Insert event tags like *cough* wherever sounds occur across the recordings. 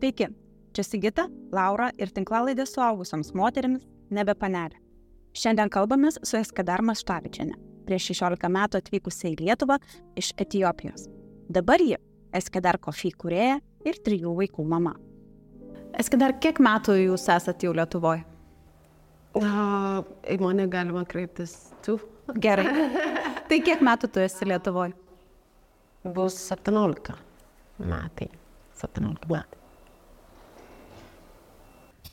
Sveiki, čia Sigita, Laura ir tinklalaidė suaugusioms moteriams Nebepanelė. Šiandien kalbamės su Eskadar Maštavičiane, prieš 16 metų atvykusi į Lietuvą iš Etijopijos. Dabar ji Eskadar Kofi kurėja ir trijų vaikų mama. Eskadar, kiek metų jūs esate jau Lietuvoje? Į mane galima kreiptis tu. Gerai. tai kiek metų tu esi Lietuvoje? Bus 17 metai. 17 metų.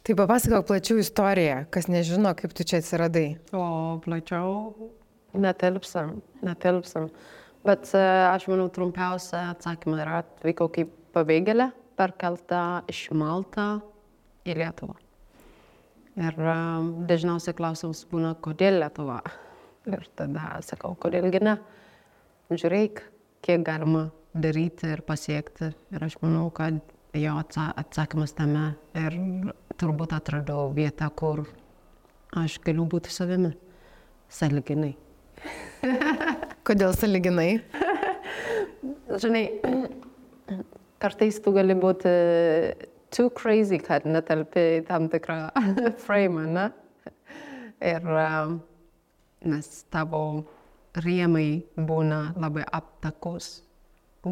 Tai papasakok plačiau istoriją, kas nežino, kaip tu čia atsiradai. O plačiau netelpsam, netelpsam. Bet uh, aš manau, trumpiausia atsakymą yra atvykau kaip pabėgėlė, perkelta iš Malta į Lietuvą. Ir um, dažniausiai klausimas būna, kodėl Lietuva. Ir tada sakau, kodėlgi ne. Žiūrėk, kiek galima daryti ir pasiekti. Ir aš manau, kad jo atsakymas tame. Ir turbūt atradau vietą, kur aš galiu būti savimi. Saliginai. *laughs* Kodėl saliginai? *laughs* Žinai, kartais tu gali būti too crazy, kad netalpi į tam tikrą *laughs* frame, ne? Ir um, nes tavo rėmai būna labai aptakus.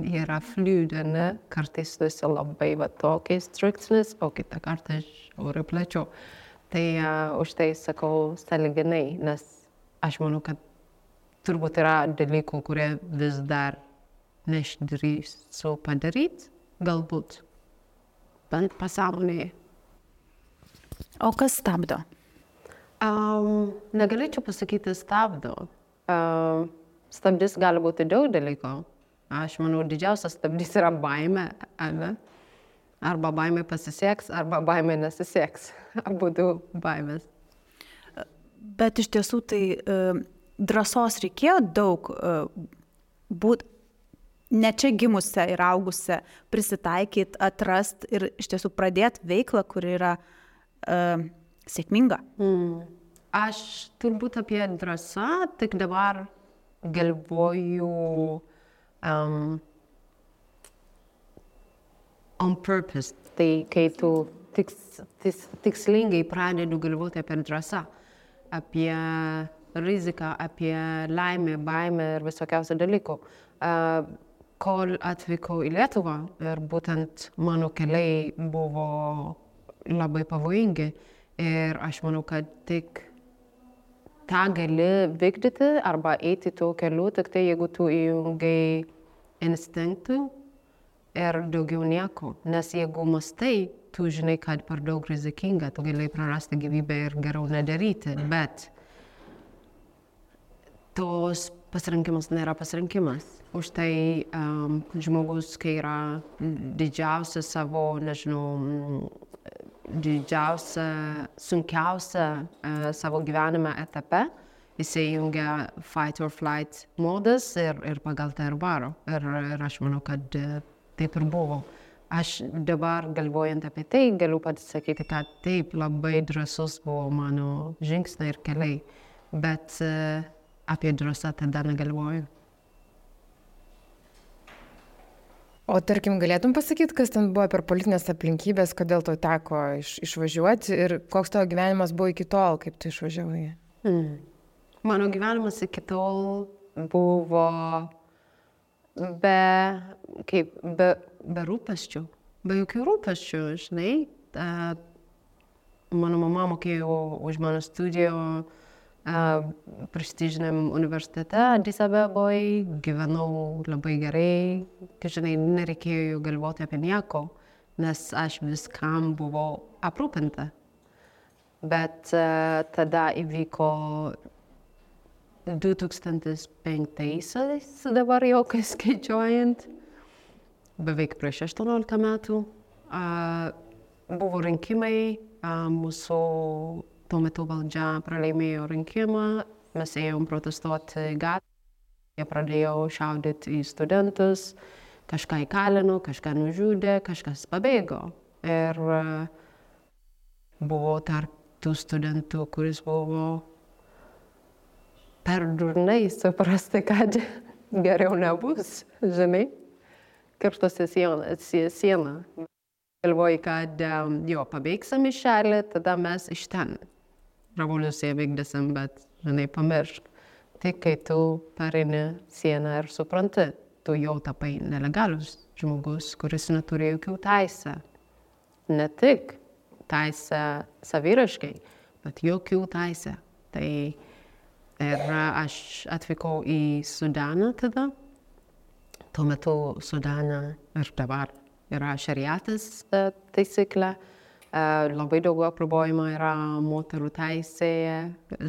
Yra fliūdė, ne? Kartais tu esi labai va tokiais striktnis, o kitą kartą žiauri plačiau. Tai uh, už tai sakau saliginai, nes aš manau, kad turbūt yra dalykų, kurie vis dar neišdrįstu padaryti, galbūt bent pasąmonėje. O kas stabdo? Um, negalėčiau pasakyti stabdo. Um, stabdys gali būti daug dalykų. Aš manau, didžiausias stabdys yra baime. Ne? Arba baimė pasiseks, arba baimė nesiseks. *laughs* Abu du baimės. Bet iš tiesų tai uh, drąsos reikėjo daug uh, būt ne čia gimusią ir augusią prisitaikyti, atrasti ir iš tiesų pradėti veiklą, kuri yra uh, sėkminga. Mm. Aš turbūt apie drąsą tik dabar galvoju um, on purpose. Tai kai tu tiks, tiks, tikslingai pradedi galvoti apie drąsą, apie riziką, apie laimę, baimę ir visokiausių dalykų. Uh, kol atvykau į Lietuvą ir būtent mano keliai buvo labai pavojingi ir aš manau, kad tik tą gali vykdyti arba eiti tuo keliu, tik tai jeigu tu įjungai instinktų ir daugiau nieko. Nes jeigu mastai, tu žinai, kad per daug rizikinga, tu gali prarasti gyvybę ir geriau nedaryti, bet tos pasirinkimas nėra pasirinkimas. Už tai um, žmogus, kai yra didžiausia savo, nežinau, didžiausia, sunkiausia uh, savo gyvenime etape, jisai jungia fight or flight modas ir, ir pagal tai ir varo. Ir, ir aš manau, kad uh, taip ir buvo. Aš dabar galvojant apie tai galiu pasakyti, kad taip labai drąsus buvo mano žingsniai ir keliai. Bet uh, apie drąsą tada negalvoju. O tarkim, galėtum pasakyti, kas ten buvo per politinės aplinkybės, kodėl tau teko iš, išvažiuoti ir koks tavo gyvenimas buvo iki tol, kaip tu išvažiavai? Mm. Mano gyvenimas iki tol buvo be, kaip, be, be rūpesčių, be jokių rūpesčių, žinai. Ta, mano mama mokėjo už mano studijų prestižiniam universitete Addis Abeboje, gyvenau labai gerai, kad žinai, nereikėjo galvoti apie nieko, nes aš viskam buvau aprūpinta. Bet uh, tada įvyko 2005-aisiais, dabar jau kai skaičiuojant, beveik prieš 18 metų, uh, buvo rinkimai, uh, mūsų tuo metu valdžia pralaimėjo rinkimą, mes ėjom protestuoti gatvę, jie pradėjo šaudyti į studentus, kažką įkalino, kažką nužudė, kažkas pabėgo. Ir e, buvo tarp tų studentų, kuris buvo per durnai suprasti, kad geriau nebus, žinai, kirtosi sieną. galvoji, kad jo, pabaigsim iš šalį, tada mes iš ten revoliuciją vykdysim, bet, žinai, pamiršk. Tik kai tu perini sieną ir supranti, tu jau tapai nelegalus žmogus, kuris neturi jokių teisę. Ne tik teisę saviraškai, bet jokių teisę. Tai ir aš atvykau į Sudaną tada. Tuo metu Sudane ir dabar yra šariatas e, taisyklė. E, labai daug apribojimų yra moterų teisėje,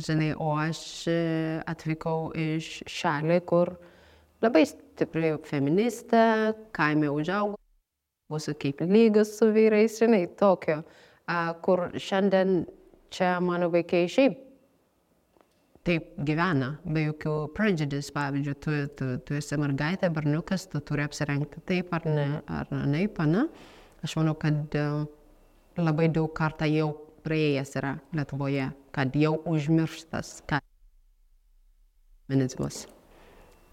žinai, o aš e, atvykau iš šalį, kur labai stipri feministė, kaime užaugau, būsiu kaip lygus su vyrais, žinai, tokio, kur šiandien čia mano vaikai šiaip taip gyvena, be jokių prejudice, pavyzdžiui, tu, tu, tu esi mergaitė, berniukas, tu turi apsirengti taip ar ne, ar ne, pana. Aš manau, kad labai daug kartą jau praėjęs yra Lietuvoje, kad jau užmirštas, kad feminizmas.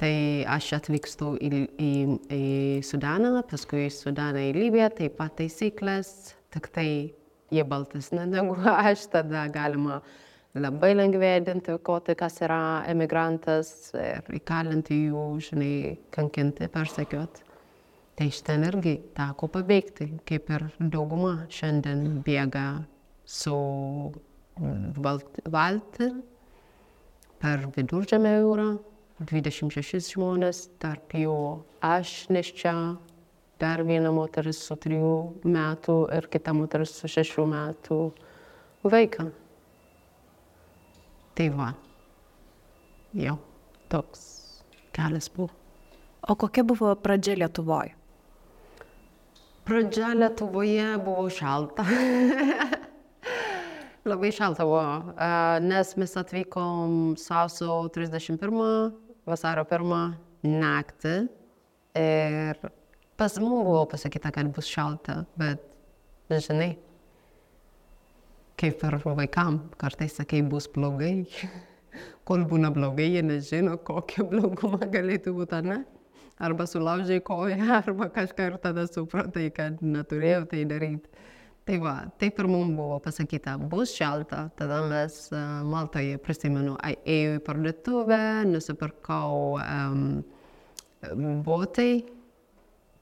Tai aš atvykstu į, į, į Sudaną, paskui į Sudaną į Libiją, taip pat taisyklės, tik tai jie baltesni negu *laughs* aš, tada galima labai lengvai identifikuoti, kas yra emigrantas ir įkalinti jų, žinai, kankinti, persekioti. Tai iš ten irgi teko paveikti, kaip ir dauguma šiandien bėga su valti per viduržėmę jūrą, 26 žmonės, tarp jų aš neščia, dar viena moteris su trijų metų ir kita moteris su šešių metų vaiką. Tai va, jau toks kelias buvo. O kokia buvo pradžia Lietuvoje? Pradžia Lietuvoje buvo šalta. *laughs* Labai šalta buvo, nes mes atvykom sausio 31 vasario pirmą naktį ir pas mus buvo pasakyta, kad bus šalta, bet, žinai, kaip ir vaikam, kartais sakai, bus blogai. Kol būna blogai, jie nežino, kokia bloguma galėtų būti, ne? Arba sulaužiai koją, *laughs* arba kažką ir tada supratai, kad neturėjau tai daryti. Tai va, taip ir mums buvo pasakyta, bus šalta, tada mes uh, Maltoje, prisimenu, ėjau į parduotuvę, nusipirkau um, botai,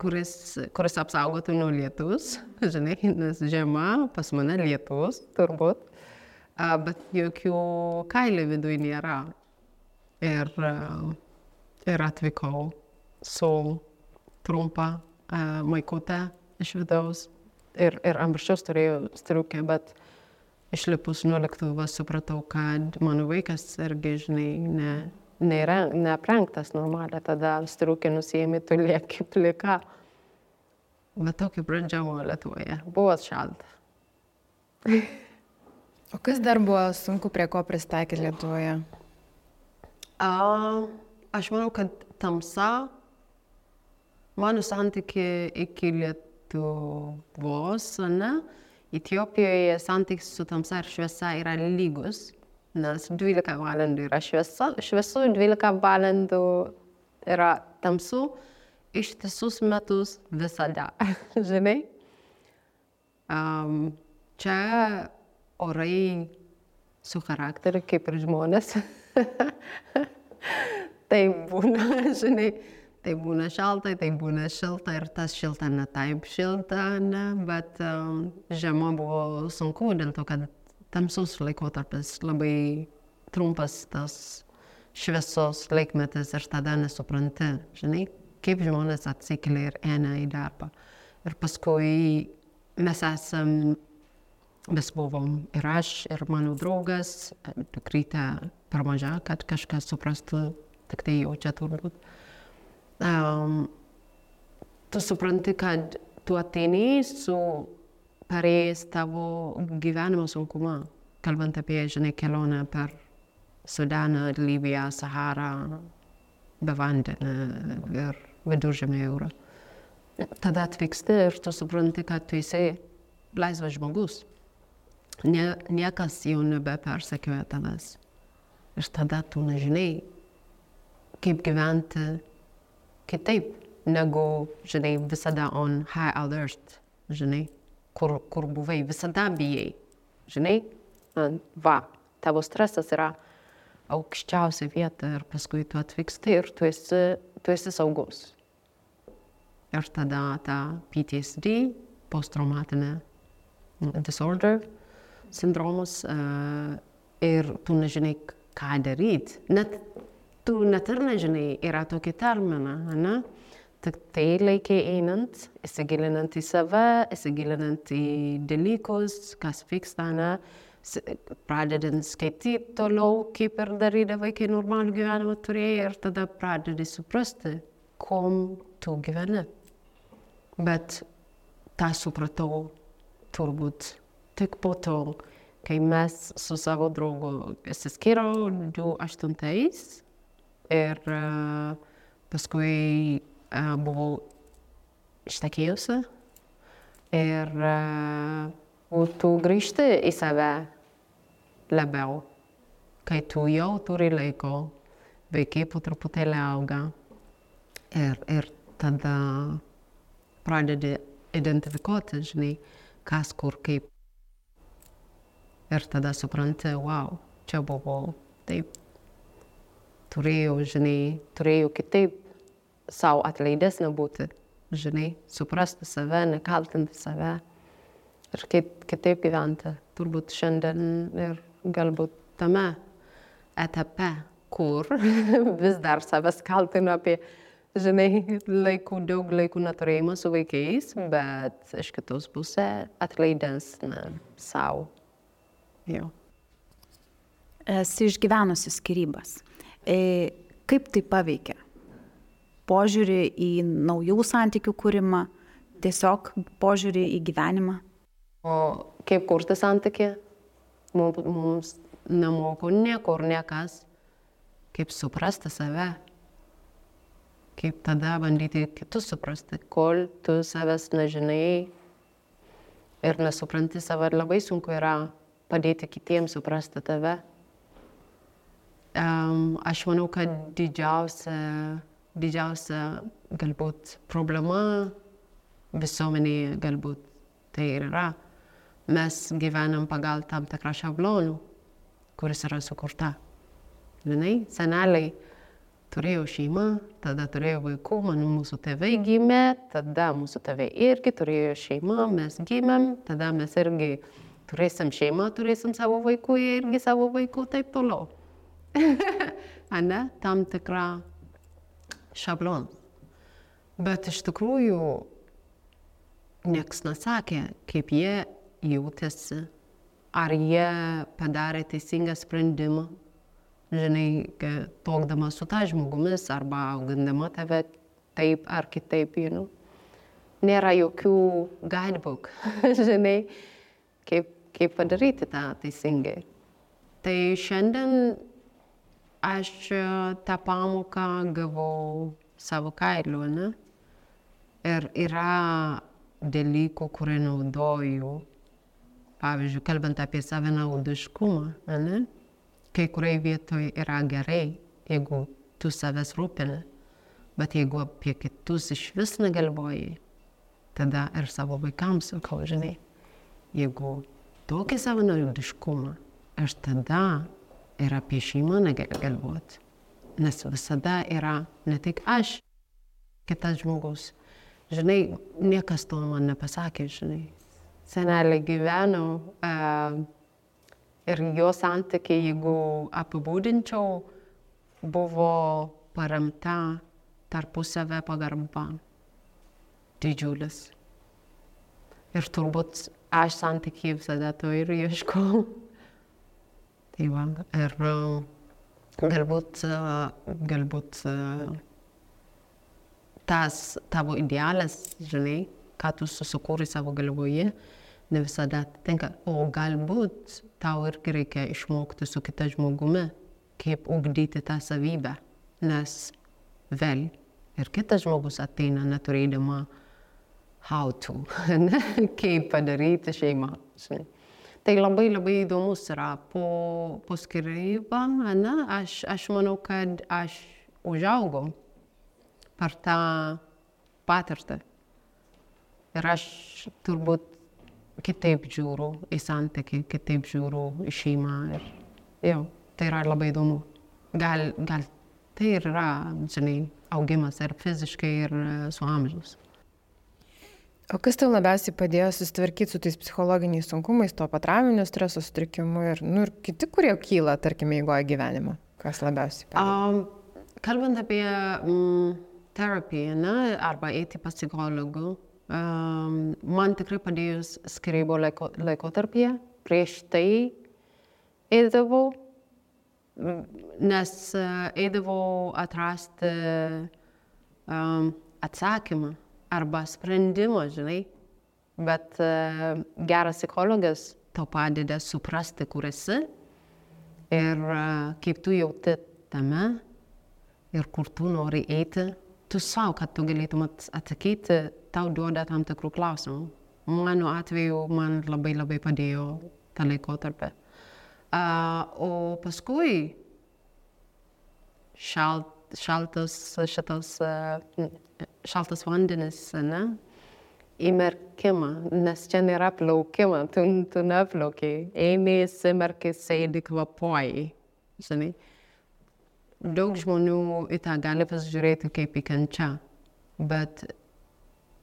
kuris, kuris apsaugotų nuo lietus, žinai, nes žiema, pas mane lietus, turbūt, uh, bet jokių kailių viduje nėra. Ir, ir atvykau su trumpa maikute iš vidaus ir, ir anksčiau turėjau striukę, bet išlipus nuo lėktuvo supratau, kad mano vaikas irgi, žinai, ne, nėra neaprengtas normaliai, tada striukė nusijėmė, tu lieki plika. Bet tokia pradžia buvo Lietuvoje. Buvo šalta. o kas dar buvo sunku prie ko pristaikyti Lietuvoje? A, aš manau, kad tamsa, mano santykiai iki Lietuvos, ne? Etiopijoje santykis su tamsa ir šviesa yra lygus, nes 12 valandų yra šviesa, šviesu, 12 valandų yra tamsu, ištisus metus visada, žinai. Um, čia orai su charakteriu kaip ir žmonės. tai būna, žinai, tai būna šalta, tai būna šilta ir tas šilta ne taip šilta, ne, bet um, žiema buvo sunku dėl to, kad tamsus laikotarpis labai trumpas tas šviesos laikmetis ir tada nesupranti, žinai, kaip žmonės atsikelia ir eina į darbą. Ir paskui mes esam, mes buvom ir aš, ir mano draugas, dukrytė per maža, kad kažkas suprastų, tik tai jau čia turbūt um, tu supranti, kad tu ateini su pareis tavo gyvenimo sunkumą, kalbant apie, žinai, kelionę per Sudaną, Libiją, Saharą, be vandenį ir viduržėmė jūrą. Tada atvyksti ir tu supranti, kad tu esi laisvas žmogus. Nie, niekas jau nebepersekioja tavęs. Ir tada tu nežinai, kaip gyventi kitaip negu, žinai, visada on high alert, žinai. Kur, kur buvai, visada bijai. Žinai, va, tavo stresas yra aukščiausia vieta ir paskui tu atvyksti ir tu esi, tu esi saugus. Ir tada ta PTSD, posttraumatinė disorder sindromas uh, ir tu nežinai, ką daryti. Net tu net ir nežinai, yra tokia termina, ne? Tik tai laikiai einant, įsigilinant į save, įsigilinant į dalykus, kas vyksta, ne? pradedant skaityti toliau, kaip ir darydavai, kai normalų gyvenimą turėjai ir tada pradedi suprasti, kom tu gyveni. Bet tą supratau turbūt tik po to, kai mes su savo draugu išsiskyrau 2008 ir uh, paskui buvau ištekėjusi ir tu grįžti į save labiau, kai tu jau turi laiko, vaikai po truputėlį auga ir, ir tada pradedi identifikuoti, žinai, kas kur kaip. Ir tada supranti, wow, čia buvo taip. Turėjau, žinai, turėjau kitaip savo atleidesnė būti, žinai, suprasti save, nekaltinti save ir kitaip gyventi. Turbūt šiandien ir galbūt tame etape, kur *laughs* vis dar savęs kaltinu apie žinai, laikų, daug laikų neturėjimo su vaikais, bet iš kitos pusės atleidęs savo. Jo. Esi išgyvenusi skirybas. E, kaip tai paveikia? Požiūrį į naujų santykių kūrimą, tiesiog požiūrį į gyvenimą? O kaip kurti santykių? Mums, mums nemoko niekur niekas, kaip suprasti save kaip tada bandyti kitus suprasti, kol tu savęs nežinai ir nesupranti savo, ir labai sunku yra padėti kitiems suprasti tave. Um, aš manau, kad didžiausia, didžiausia galbūt problema visuomenėje galbūt tai ir yra. Mes gyvenam pagal tam tikrą šablonų, kuris yra sukurta. Žinai, seneliai turėjau šeimą, tada turėjau vaikų, man mūsų tėvai gimė, tada mūsų tėvai irgi turėjo šeimą, mes gimėm, tada mes irgi turėsim šeimą, turėsim savo vaikų, irgi savo vaikų, taip toliau. *laughs* Ane, tam tikra šablon. Bet iš tikrųjų nieks nesakė, kaip jie jautėsi, ar jie padarė teisingą sprendimą, žinai, tokdama su ta žmogumis arba augindama tave taip ar kitaip, know. Nėra jokių guidebook, *laughs* žinai, kaip, kaip padaryti tą teisingai. Tai šiandien aš tą pamoką gavau savo kailiu, ne? Ir yra dalykų, kurie naudoju, pavyzdžiui, kalbant apie savinaudiškumą, ne? kai kuriai vietoj yra gerai, jeigu tu savęs rūpini, bet jeigu apie kitus iš vis negalvoji, tada ir savo vaikams sakau, žinai, jeigu tokį savanoriškumą, aš tada ir apie šeimą negaliu galvoti. Nes visada yra ne tik aš, kitas žmogus. Žinai, niekas to man nepasakė, žinai. Senelė gyveno, uh, Ir jo santykiai, jeigu apibūdinčiau, buvo paremta tarpusavę pagarbą. Didžiulis. Ir turbūt aš santykiai visada to ir ieškau. Tai va, ir galbūt, galbūt tas tavo idealas, žinai, ką tu susikūri savo galvoje, ne visada tinka. O galbūt tau irgi reikia išmokti su kita žmogumi, kaip ugdyti tą savybę. Nes vėl ir kitas žmogus ateina neturėdama how to, *laughs* ne? kaip padaryti šeimą. Žinai. Tai labai labai įdomus yra po, po skirybą, ne? Aš, aš manau, kad aš užaugau per tą patirtį. Ir aš turbūt kitaip žiūriu į santykį, kitaip žiūriu į šeimą. Ir jau, tai yra labai įdomu. Gal, gal tai yra, žinai, augimas ir fiziškai, ir su amžius. O kas tau labiausiai padėjo susitvarkyti su tais psichologiniais sunkumais, to patraminio streso sutrikimu ir, nu, ir kiti, kurie kyla, tarkime, įgoja gyvenimo? Kas labiausiai padėjo? Um, kalbant apie mm, terapiją, ne, arba eiti pas psichologų, um, man tikrai padėjus skrybo laiko, laikotarpyje, prieš tai eidavau, nes eidavau atrasti um, atsakymą arba sprendimo, žinai. Bet uh, geras psichologas tau padeda suprasti, kur esi ir uh, kaip tu jauti tame ir kur tu nori eiti. Tu savo, kad tu galėtum atsakyti, tau duoda tam tikrų klausimų. Mano atveju man labai labai padėjo tą laikotarpį. Uh, o paskui šalt, šaltas šitas uh, šaltas vandenis, ne? Įmerkimą, nes čia nėra plaukimą, tu, tu neplaukiai, eini, įsimerki, sėdi, kvapuoji, žinai. Daug žmonių į tą gali pasižiūrėti kaip į kančią, bet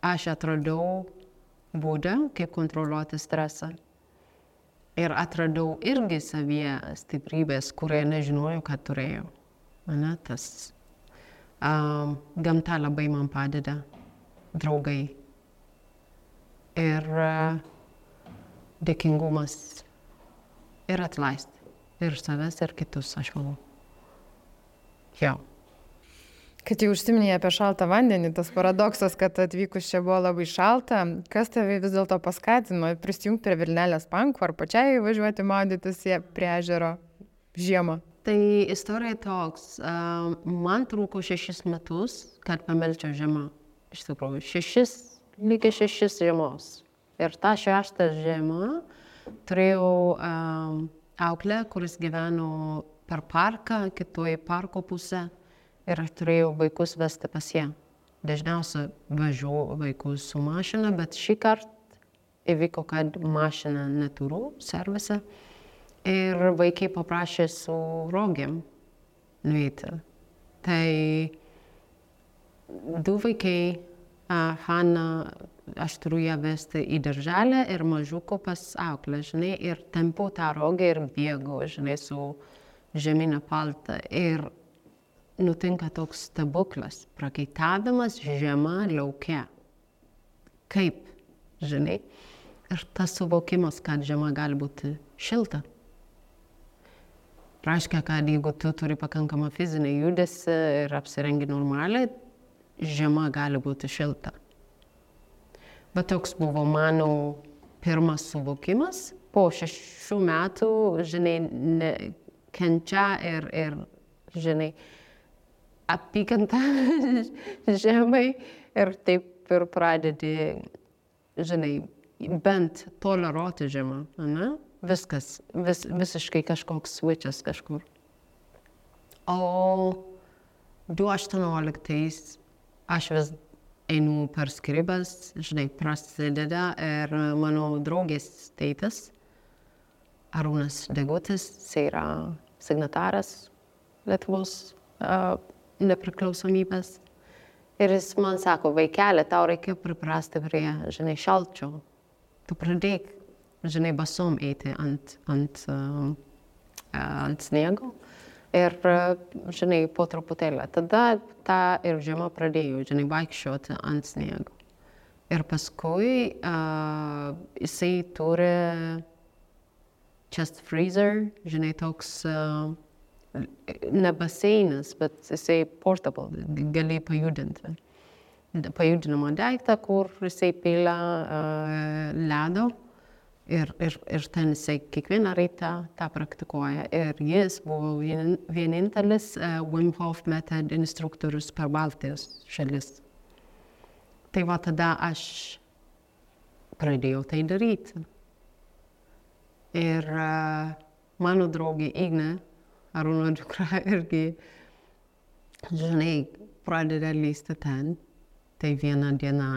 aš atradau būdą, kaip kontroliuoti stresą. Ir atradau irgi savyje stiprybės, kurie nežinojau, kad turėjau. Mane tas gamta labai man padeda, draugai. Ir uh, dėkingumas. Ir atleisti. Ir savęs, ir kitus, aš manau. Jo. Kad jau užsiminėjai apie šaltą vandenį, tas paradoksas, kad atvykus čia buvo labai šalta, kas tave vis dėlto paskatino prisijungti prie Vilnelės pankų ar pačiai važiuoti maudytis prie ežero žiemą? Tai istorija toks, man trūko šešis metus, kad pamelčiau žiemą. Iš tikrųjų, šešis, lygiai šešis žiemos. Ir tą šeštą žiemą turėjau um, auklę, kuris gyveno per parką, kitoje parko pusę. Ir aš turėjau vaikus vesti pas ją. Dažniausiai važiuoju vaikus su mašina, bet šį kartą įvyko, kad mašiną neturiu servise. Uh, ir vaikai paprašė su rogėm nueiti. Tai du vaikai, Hanna, aš turiu ją vesti į darželę ir mažiuko pas auklę, žinai, ir tempu tą rogę ir bėgu, žinai, su žemynė palta. Ir nutinka toks stebuklas, prakaitavimas žiema laukia. Kaip, žinai, ir tas suvokimas, kad žiema gali būti šilta reiškia, kad jeigu tu turi pakankamą fizinį judesį ir apsirengi normaliai, žiema gali būti šilta. Bet toks buvo mano pirmas suvokimas. Po šešių metų, žinai, ne, kenčia ir, ir, žinai, apykanta *laughs* žemai ir taip ir pradedi, žinai, bent toleruoti žemą. Ne? Viskas, vis, visiškai kažkoks switchas kažkur. O 2018 aš vis einu per skirybas, žinai, prasideda ir mano draugės tėtas, Arūnas Degutis, jis yra signataras Lietuvos uh, nepriklausomybės. Ir jis man sako, vaikelė, tau reikia priprasti prie, žinai, šalčio. Tu pradėk žinai, basom eiti ant, ant, uh, ant sniego. Ir, žinai, po truputėlį. Tada tą ir žiemą pradėjau, žinai, vaikščioti ant sniego. Ir paskui uh, jisai turi chest freezer, žinai, toks uh, ne baseinas, bet jisai portable, gali pajudinti. Pajudinamą daiktą, kur jisai pila uh, ledo Ir, ir, ir ten jisai kiekvieną rytą tą praktikuoja. Ir jis buvo vienintelis uh, Wim Hof method instruktorius per Baltijos šalis. Tai va tada aš pradėjau tai daryti. Ir uh, mano draugė Igne, Arūno dukra, *laughs* irgi, žinai, pradeda lysti ten. Tai vieną dieną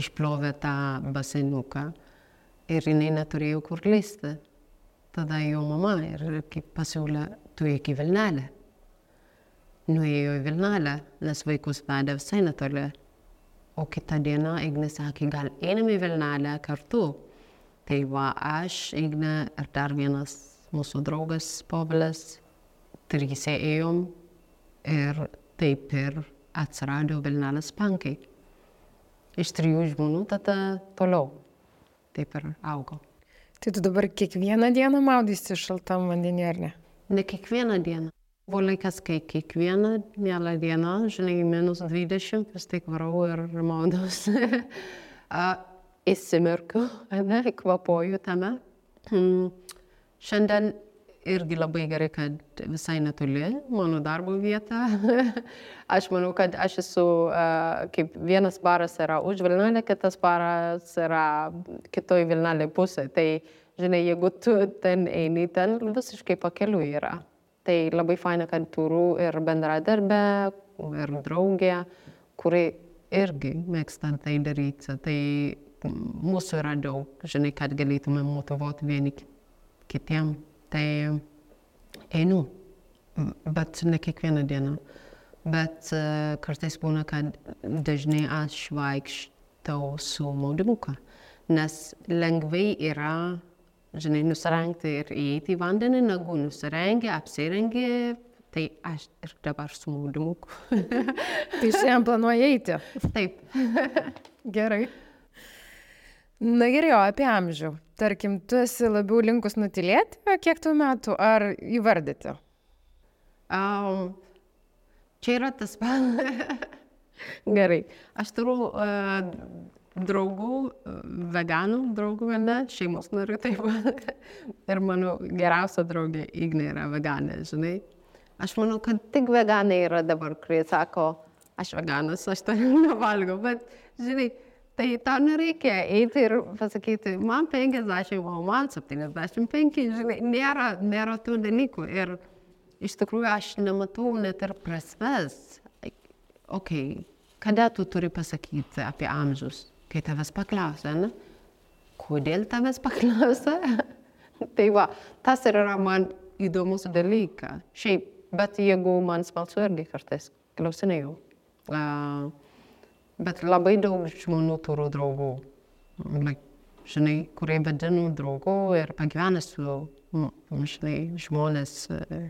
išplovė tą baseinuką Ir jinai neturėjo kur lysti. Tada jo mama ir kaip pasiūlė, tu iki Vilnelę. Nuėjo į Vilnelę, nes vaikus vedė visai netoli. O kitą dieną Ignė sakė, gal einam į Vilnelę kartu. Tai va, aš, Ignė ir dar vienas mūsų draugas Povilas, trysia ėjom ir taip ir atsirado Vilnelės pankai. Iš trijų žmonių tada toliau. Taip ir augo. Tai tu dabar kiekvieną dieną maudysi šaltam vandenį, ar ne? Ne kiekvieną dieną. Buvo laikas, kai kiekvieną mielą dieną, žinai, minus 20, vis tik varau ir maudausi. *laughs* Įsimirkiu, ne, kvapoju tame. Mm. Šiandien irgi labai gerai, kad visai netoli mano darbo vieta. *laughs* aš manau, kad aš esu, kaip vienas baras yra už Vilnelę, kitas baras yra kitoj Vilnelė pusė. Tai, žinai, jeigu tu ten eini, ten visiškai pakeliu yra. Tai labai faina, kad turiu ir bendradarbę, ir draugę, kuri irgi mėgsta tai daryti. Tai mūsų yra daug, žinai, kad galėtume motivuoti vieni kitiem. Tai einu, bet ne kiekvieną dieną. Bet uh, kartais būna, kad dažnai aš vaikštau su maudimuką, nes lengvai yra, žinai, nusirengti ir įeiti į vandenį, negu nusirengti, apsirengti, tai aš ir dabar su maudimuku. tai šiandien planuoji eiti. Taip. Gerai. Na gerai, o apie amžių. Tarkim, tu esi labiau linkus nutilėti, kiek tų metų, ar įvardyti? Um, čia yra tas pats. *laughs* Gerai. Aš turiu uh, draugų, veganų draugų, ne, šeimos narių taip pat. *laughs* Ir mano geriausia draugė Ignė yra veganė, žinai. Aš manau, kad tik veganai yra dabar, kurie sako, aš veganas, aš to *laughs* nevalgau, bet, žinai, Tai tau nereikia eiti ir pasakyti, man 50, o man 75, žinai, nėra, nėra tų dalykų. Ir iš tikrųjų aš nematau net ir prasmes. Ok, kada tu turi pasakyti apie amžius, kai tavęs paklausia, ne? Kodėl tavęs paklausia? *laughs* tai va, tas ir yra man įdomus dalykas. Šiaip, bet jeigu man smalsu irgi kartais klausinėjau. Uh, Bet labai daug žmonių turiu draugų. Like, žinai, kurie vadinu draugų ir pagyvena su, žinai, žmonės. E,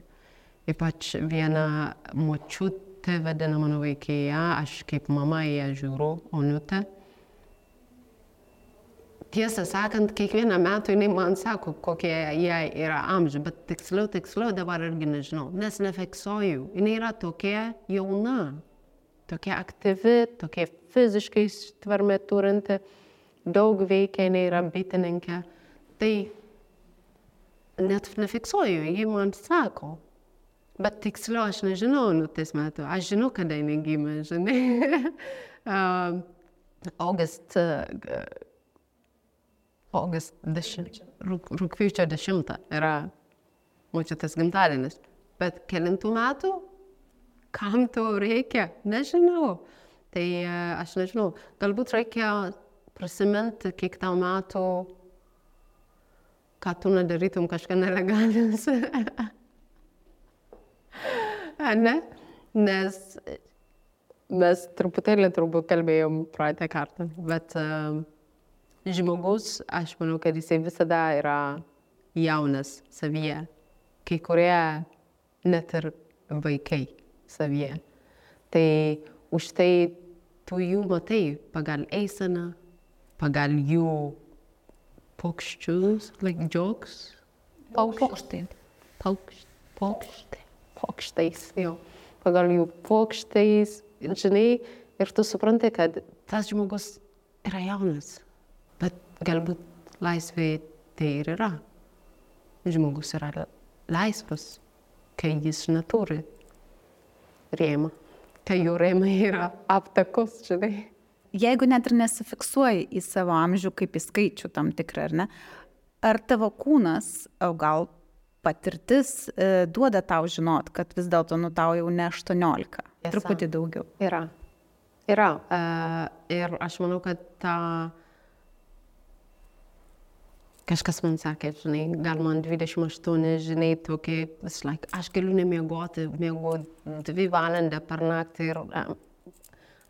ypač viena močiutė vadina mano vaikėją, aš kaip mama ją žiūriu, onutė. Tiesą sakant, kiekvieną metą jinai man sako, kokie jai yra amžiai, bet tiksliau, tiksliau dabar irgi nežinau, nes nefiksuoju. Jinai yra tokia jauna tokia aktyvi, tokia fiziškai tvarmė turinti, daug veikia, jinai yra bitininkė. Tai net nefiksuoju, ji man sako. Bet tiksliau aš nežinau, nu, tais metų. Aš žinau, kada jinai gimė, žinai. *laughs* uh, August, uh, August 10, rūp, rūpjūčio 10 yra močiutės gimtadienis. Bet kelintų metų kam to reikia, nežinau. Tai e, aš nežinau, galbūt reikia prisiminti, kiek tau metų, ką tu nedarytum kažką nelegalis. *laughs* ne? Nes mes truputėlį turbūt kalbėjom praeitą kartą, bet uh, žmogus, aš manau, kad jisai visada yra jaunas savyje. Kai kurie net ir vaikai savyje. Tai už tai tu jų matai pagal eiseną, pagal jų paukščius, like. Paukštai. Paukštai. Paukštai. Paukštais, jo. Pagal jų paukštais, žinai, ir tu supranti, kad tas žmogus yra jaunas, bet galbūt laisvė tai ir yra. Žmogus yra laisvas, kai jis neturi rėmą. Tai jų rėmai yra aptakus, žinai. Jeigu net ir nesifiksuoji į savo amžių kaip į skaičių tam tikrą, ar ne, ar tavo kūnas, o gal patirtis e, duoda tau žinot, kad vis dėlto nu tau jau ne 18, Tiesa. truputį daugiau. Yra. Yra. Uh, ir aš manau, kad ta kažkas man sakė, žinai, gal man 28, žinai, tokie, like, aš galiu nemiegoti, miegu dvi valandą per naktį ir um,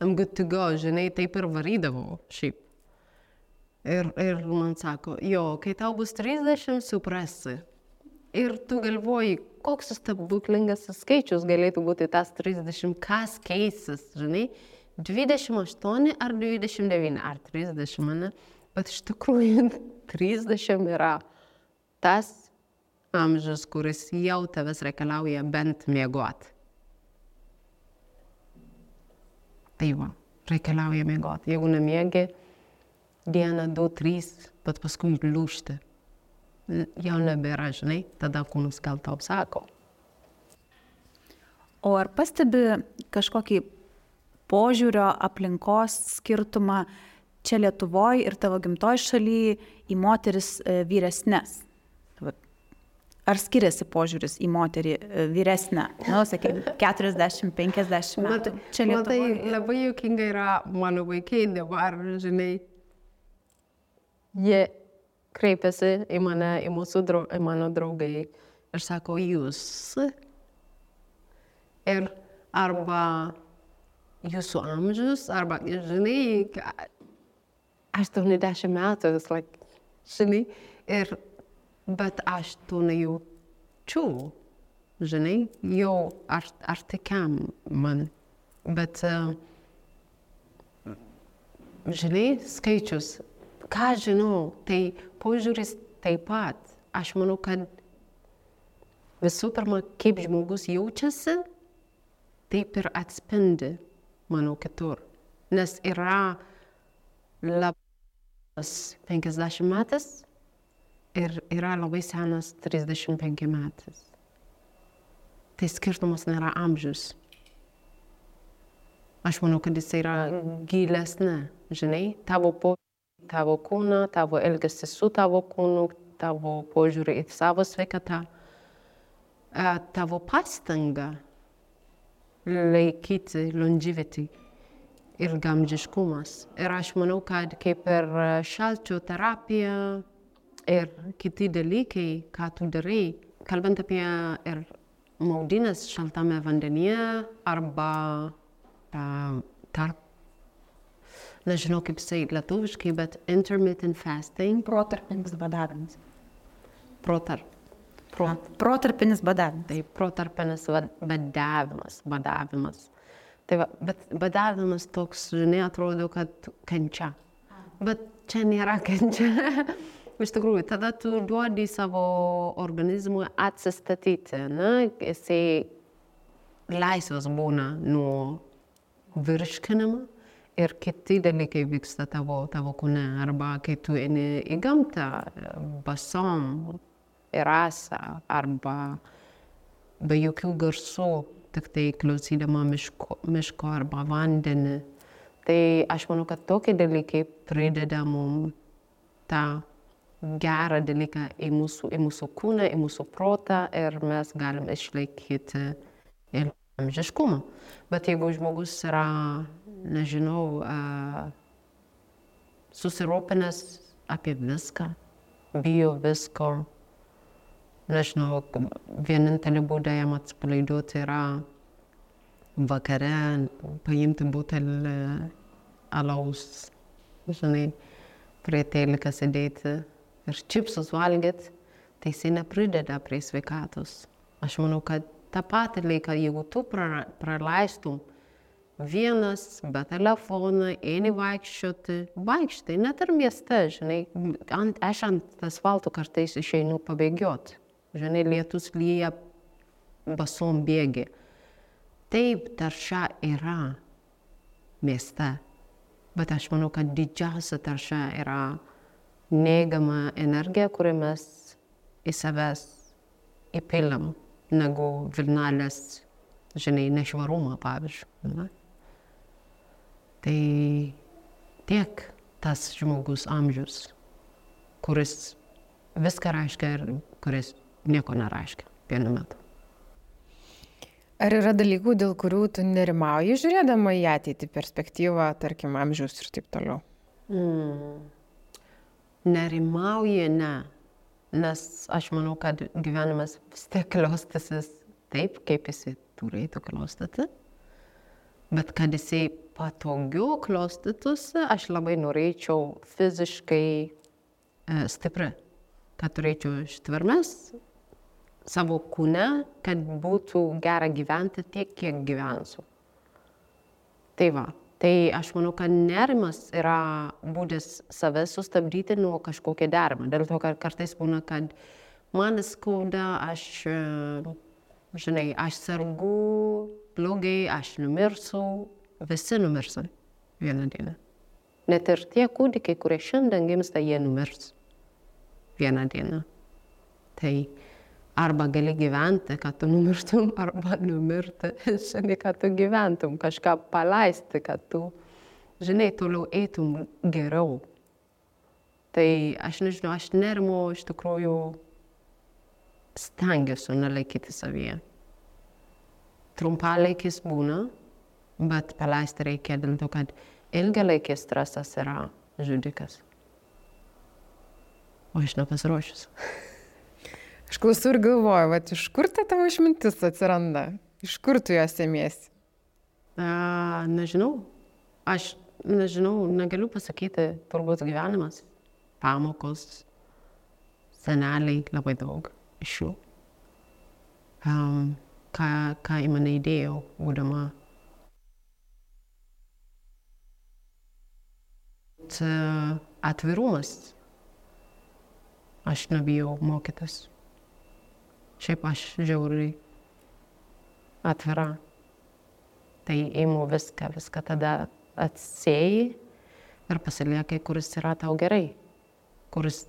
I'm good to go, žinai, taip ir varydavau šiaip. Ir, ir man sako, jo, kai tau bus 30, suprasi. Ir tu galvoji, koks stebuklingas skaičius galėtų būti tas 30, kas keisis, žinai, 28 ar 29 ar 30, ne? Bet iš tikrųjų 30 yra tas amžius, kuris jau tavęs reikalauja bent miegoti. Tai va, reikalauja miegoti. Jeigu nemiegi, dieną, du, trys, bet paskui liūšti. Jau nebėra, žinai, tada kūnas gal tau sako. O ar pastebi kažkokį požiūrio aplinkos skirtumą čia Lietuvoje ir tavo gimtoj šalyje į moteris e, vyresnės? Ar skiriasi požiūris į moterį e, vyresnę, nu, sakykime, 40-50 metų? Čia Lietuvoje. Matai, labai juokinga yra mano vaikai dabar, žinai. Jie kreipiasi į mane, į, mūsų, drau, į mano draugai ir sako, jūs. Ir arba jūsų amžius, arba, žinai, 80 metų, like, žinai, ir, bet aš to nejaučiu, žinai, jau aš, aš tikiam man, bet, uh, žinai, skaičius, ką žinau, tai požiūris taip pat, aš manau, kad visų pirma, kaip žmogus jaučiasi, taip ir atspindi, manau, kitur. Nes yra labai 50 metais ir yra labai senas 35 metais. Tai skirtumas nėra amžius. Aš manau, kad jis yra gilesnė, žinai, tavo po, tavo kūną, tavo elgesį su tavo kūnu, tavo požiūrį į savo sveikatą, tavo pastanga laikyti longevity ilgamžiškumas. Ir aš manau, kad kaip ir šalčio terapija ir kiti dalykai, ką tu darai, kalbant apie ir maudynės šaltame vandenyje arba uh, tarp, nežinau kaip sakyti lietuviškai, bet intermittent fasting. Protarpinis badavimas. Protarp. Pro, Protarpinis badavimas. tai protarpinis badavimas, badavimas. Tai va, bet badavimas toks, žinai, atrodo, kad kančia. Bet čia nėra kančia. *laughs* Iš tikrųjų, tada tu duodi savo organizmui atsistatyti, na, jisai laisvas būna nuo virškinimo ir kiti dalykai vyksta tavo, tavo kūne. Arba kai tu eini į gamtą, basom, į rasą, arba be jokių garsų, tik tai klausydama miško, miško arba vandenį. Tai aš manau, kad tokie dalykai prideda mums tą gerą dalyką į mūsų, į mūsų kūną, į mūsų protą ir mes galim išlaikyti ir amžiškumą. Bet jeigu žmogus yra, nežinau, susirūpinęs apie viską, bijo visko, nežinau, vienintelį būdą jam atsipalaiduoti yra vakare paimti butelį alaus, žinai, prie teliką sėdėti ir čipsus valgyti, tai jisai neprideda prie sveikatos. Aš manau, kad tą patį laiką, jeigu tu praleistum vienas, be telefono, eini vaikščioti, vaikštai, net ir mieste, žinai, ant, aš ant asfalto kartais išeinu pabėgioti. Žinai, lietus lyja basom bėgi. Taip, tarša yra mieste, bet aš manau, kad didžiausia tarša yra neigiama energija, kurią mes į savęs įpilam, negu vilnalės, žinai, nešvarumą, pavyzdžiui. Ne? Tai tiek tas žmogus amžius, kuris viską reiškia ir kuris nieko nereiškia vienu metu. Ar yra dalykų, dėl kurių tu nerimauji žiūrėdama į ateitį perspektyvą, tarkim, amžiaus ir taip toliau? Mm. nerimauja, ne. Nes aš manau, kad gyvenimas vis tiek klostysis taip, kaip jisai turėtų klostyti. Bet kad jisai patogiau klostytųsi, aš labai norėčiau fiziškai e, stipri. Kad turėčiau ištvermės savo kūne, kad būtų gera gyventi tiek, kiek gyvensiu. Tai va, tai aš manau, kad nerimas yra būdas save sustabdyti nuo kažkokio derimo. Dėl to, kad kartais būna, kad man skauda, aš, žinai, aš sergu blogai, aš numirsiu, visi numirsiu vieną dieną. Net ir tie kūdikiai, kurie šiandien gimsta, jie numirs vieną dieną. Tai arba gali gyventi, kad tu numirtum, *laughs* arba numirti, žinai, kad tu gyventum, kažką paleisti, kad tu, žinai, toliau eitum geriau. Tai aš nežinau, aš nerimu iš tikrųjų stengiuosi nelaikyti savyje. Trumpalaikis būna, bet paleisti reikia dėl to, kad ilgalaikis stresas yra žudikas. O aš nepasiruošęs. *laughs* Aš klausau ir galvoju, va, iš kur ta tavo išmintis atsiranda? Iš kur tu jos ėmiesi? A, nežinau. Aš nežinau, negaliu pasakyti, turbūt gyvenimas, pamokos, seneliai labai daug iš jų. Um, ką, ką į mane įdėjau, būdama. Atvirumas. Aš nebijau mokytis. Šiaip aš žiauriai atvira. Tai įimu viską, viską tada atsėjai ir pasiliekai, kuris yra tau gerai, kuris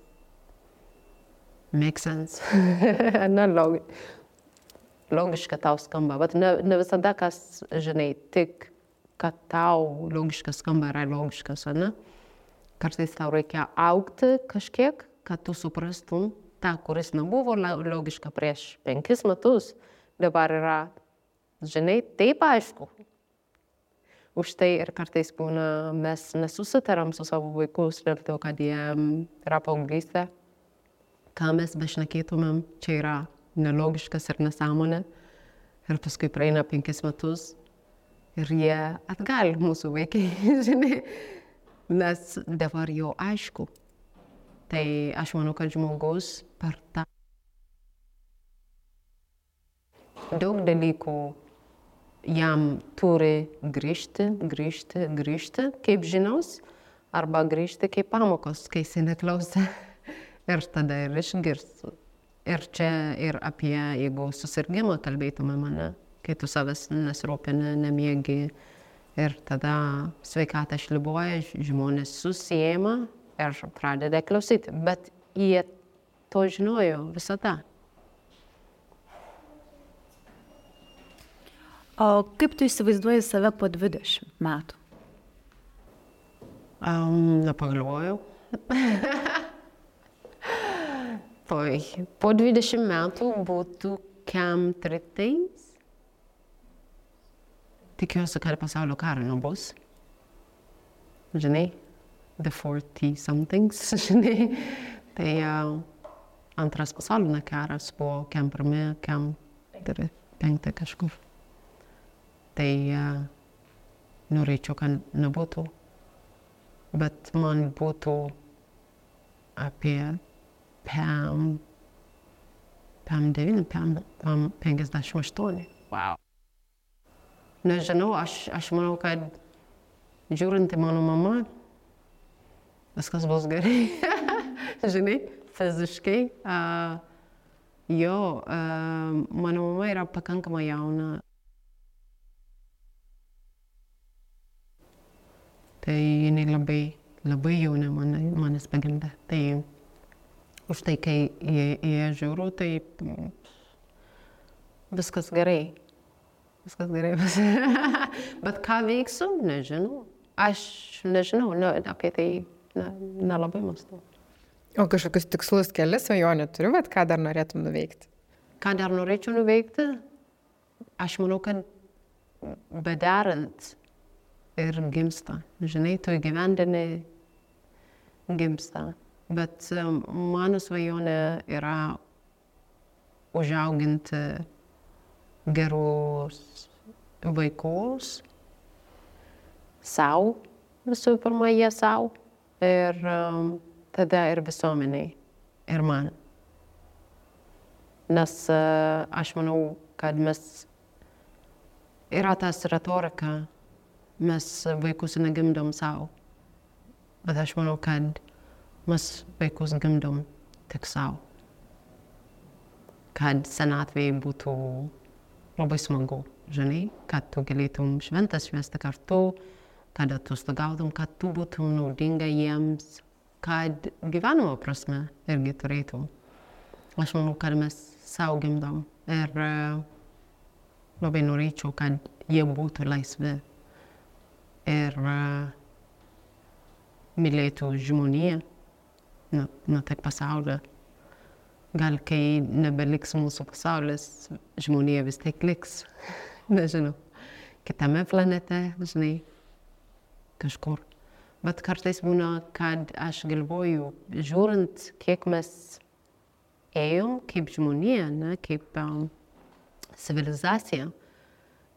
make sense. *laughs* Na, log, logiška tau skamba, bet ne, ne visada, kas, žinai, tik, kad tau logiška skamba, yra logiškas, ne? Kartais tau reikia aukti kažkiek, kad tu suprastum ta, kuris nebuvo logiška prieš penkis metus, dabar yra, žinai, taip aišku. Už tai ir kartais būna, mes nesusitaram su savo vaikus dėl to, kad jie yra paauglystė. Ką mes bešnekėtumėm, čia yra nelogiškas ir nesąmonė. Ir paskui praeina penkis metus ir jie atgal mūsų vaikai, *laughs* žinai, nes dabar jau aišku, Tai aš manau, kad žmogus per tą daug dalykų jam turi grįžti, grįžti, grįžti kaip žinios, arba grįžti kaip pamokos, kai jis neklausia. *laughs* ir tada ir išgirs. Ir čia ir apie, jeigu susirgymą kalbėtume mane, kai tu savęs nesirūpini, nemiegi. Ir tada sveikata šlibuoja, žmonės susijęma ir pradeda klausyti. Bet jie to žinojo visada. O kaip tu įsivaizduoji save po 20 metų? Um, nepagalvojau. *laughs* po, po 20 metų būtų kam tritais. Tikiuosi, kad pasaulio karo nebus. Žinai, the 40 somethings, *laughs* žinai. Tai uh, antras pasaulinio karas buvo kem pirmi, kem penkta kažkur. Tai uh, norėčiau, kad nebūtų. Bet man būtų apie PM, PM 9, PM, PM 58. Wow. Nežinau, aš, aš manau, kad žiūrint į mano mamą, viskas bus gerai. *laughs* Žinai, fiziškai. Uh, jo, uh, mano mama yra pakankamai jauna. Tai jinai labai, labai jauna man, manęs pagimdė. Tai už tai, kai jie, jie žiūriu, tai viskas gerai. Viskas gerai. *laughs* Bet ką veiksiu, nežinau. Aš nežinau ne, apie tai nelabai mąstau. O kažkokius tikslus kelias svajonių turiu, bet ką dar norėtum nuveikti? Ką dar norėčiau nuveikti? Aš manau, kad bedarant ir gimsta. Žinai, tu įgyvendinai gimsta. Bet mano svajonė yra užauginti gerus vaikus savo, visų pirma, jie savo ir um, tada ir visuomeniai, ir man. Nes uh, aš manau, kad mes yra tas retorika, mes vaikus negimdom savo. Bet aš manau, kad mes vaikus gimdom tik savo. Kad senatvėje būtų labai smagu, žinai, kad tu galėtum šventas švesti kartu, kad atostogautum, kad tu būtum naudinga jiems, kad gyvenimo prasme irgi turėtum. Aš manau, kad mes savo gimdom ir uh, labai norėčiau, kad jie būtų laisvi ir uh, mylėtų žmoniją, nu, nu tik pasaulio. Gal kai nebeliks mūsų pasaulis, žmonija vis tiek liks, *laughs* nežinau, kitame planete, žinai, kažkur. Bet kartais būna, kad aš galvoju, žiūrint, kiek mes ėjom kaip žmonija, ne, kaip um, civilizacija,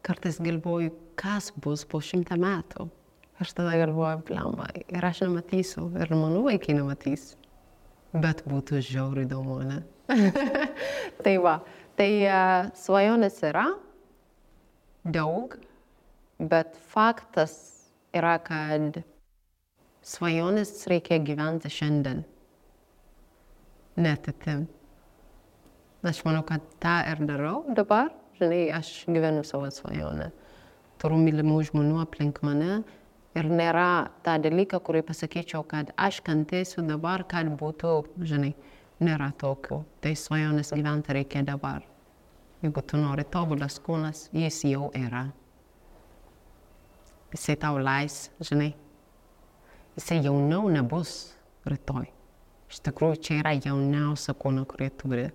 kartais galvoju, kas bus po šimtą metų. Aš tada galvoju, blemba, ir aš nematysiu, ir mano vaikai nematys. Bet būtų žiauriai įdomu, ne? *laughs* tai va, tai uh, svajonės yra daug, bet faktas yra, kad svajonės reikia gyventi šiandien. Netitim. Aš manau, kad tą ir darau dabar. Žinai, aš gyvenu savo svajonę. Turiu mylimų žmonių aplink mane Ir nėra tą dalyką, kurį pasakyčiau, kad aš kantėsiu dabar, kad būtų, žinai, nėra tokių. Tai svajonės gyventi reikia dabar. Jeigu tu nori tobulas kūnas, jis jau yra. Jisai tau leis, žinai. Jisai jauniau nebus rytoj. Iš tikrųjų, čia yra jauniausia kūna, kurį turi.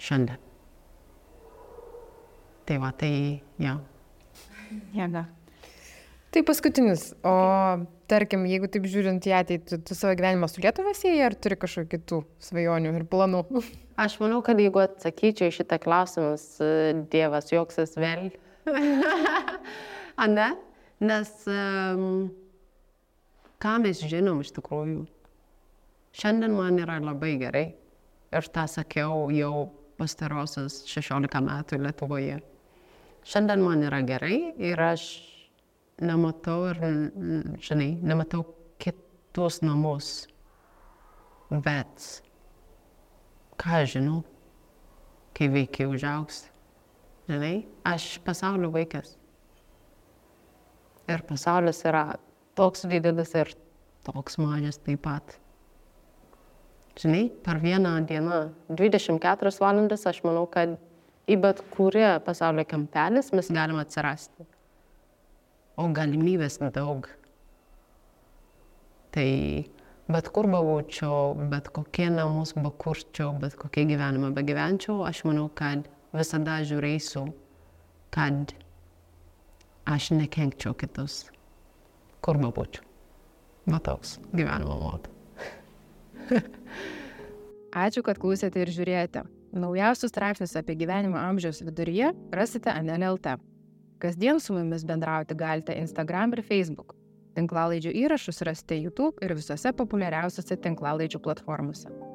Šiandien. Tai va, tai, ja. Jėga. Tai paskutinis, o tarkim, jeigu taip žiūrint į ateitį, tu savo gyvenimą su Lietuva sieji ar turi kažkokių kitų svajonių ir planų? Aš manau, kad jeigu atsakyčiau į šitą klausimą, Dievas joksis vėl. *laughs* A ne? Nes um, ką mes žinom iš tikrųjų? Šiandien man yra labai gerai. Ir tą sakiau jau pastarosius 16 metų Lietuvoje. Šiandien man yra gerai ir aš nematau ir, žinai, nematau kitus namus. Bet, ką žinau, kai vaikai užaugs, žinai, aš pasaulio vaikas. Ir pasaulis yra toks didelis ir toks mažas taip pat. Žinai, per vieną dieną, 24 valandas, aš manau, kad į bet kurią pasaulio kampelis mes galime atsirasti o galimybės daug. Tai bet kur bebūčiau, bet kokie namus bekurčiau, bet kokie gyvenimą begyvenčiau, aš manau, kad visada žiūrėsiu, kad aš nekenkčiau kitus, kur bebūčiau. Va toks gyvenimo moto. *laughs* Ačiū, kad klausėte ir žiūrėjote. Naujausius straipsnius apie gyvenimo amžiaus viduryje rasite NLLT. Kasdien su mumis bendrauti galite Instagram ir Facebook. Tinklalaidžių įrašus rasite YouTube ir visose populiariausiose tinklalaidžių platformose.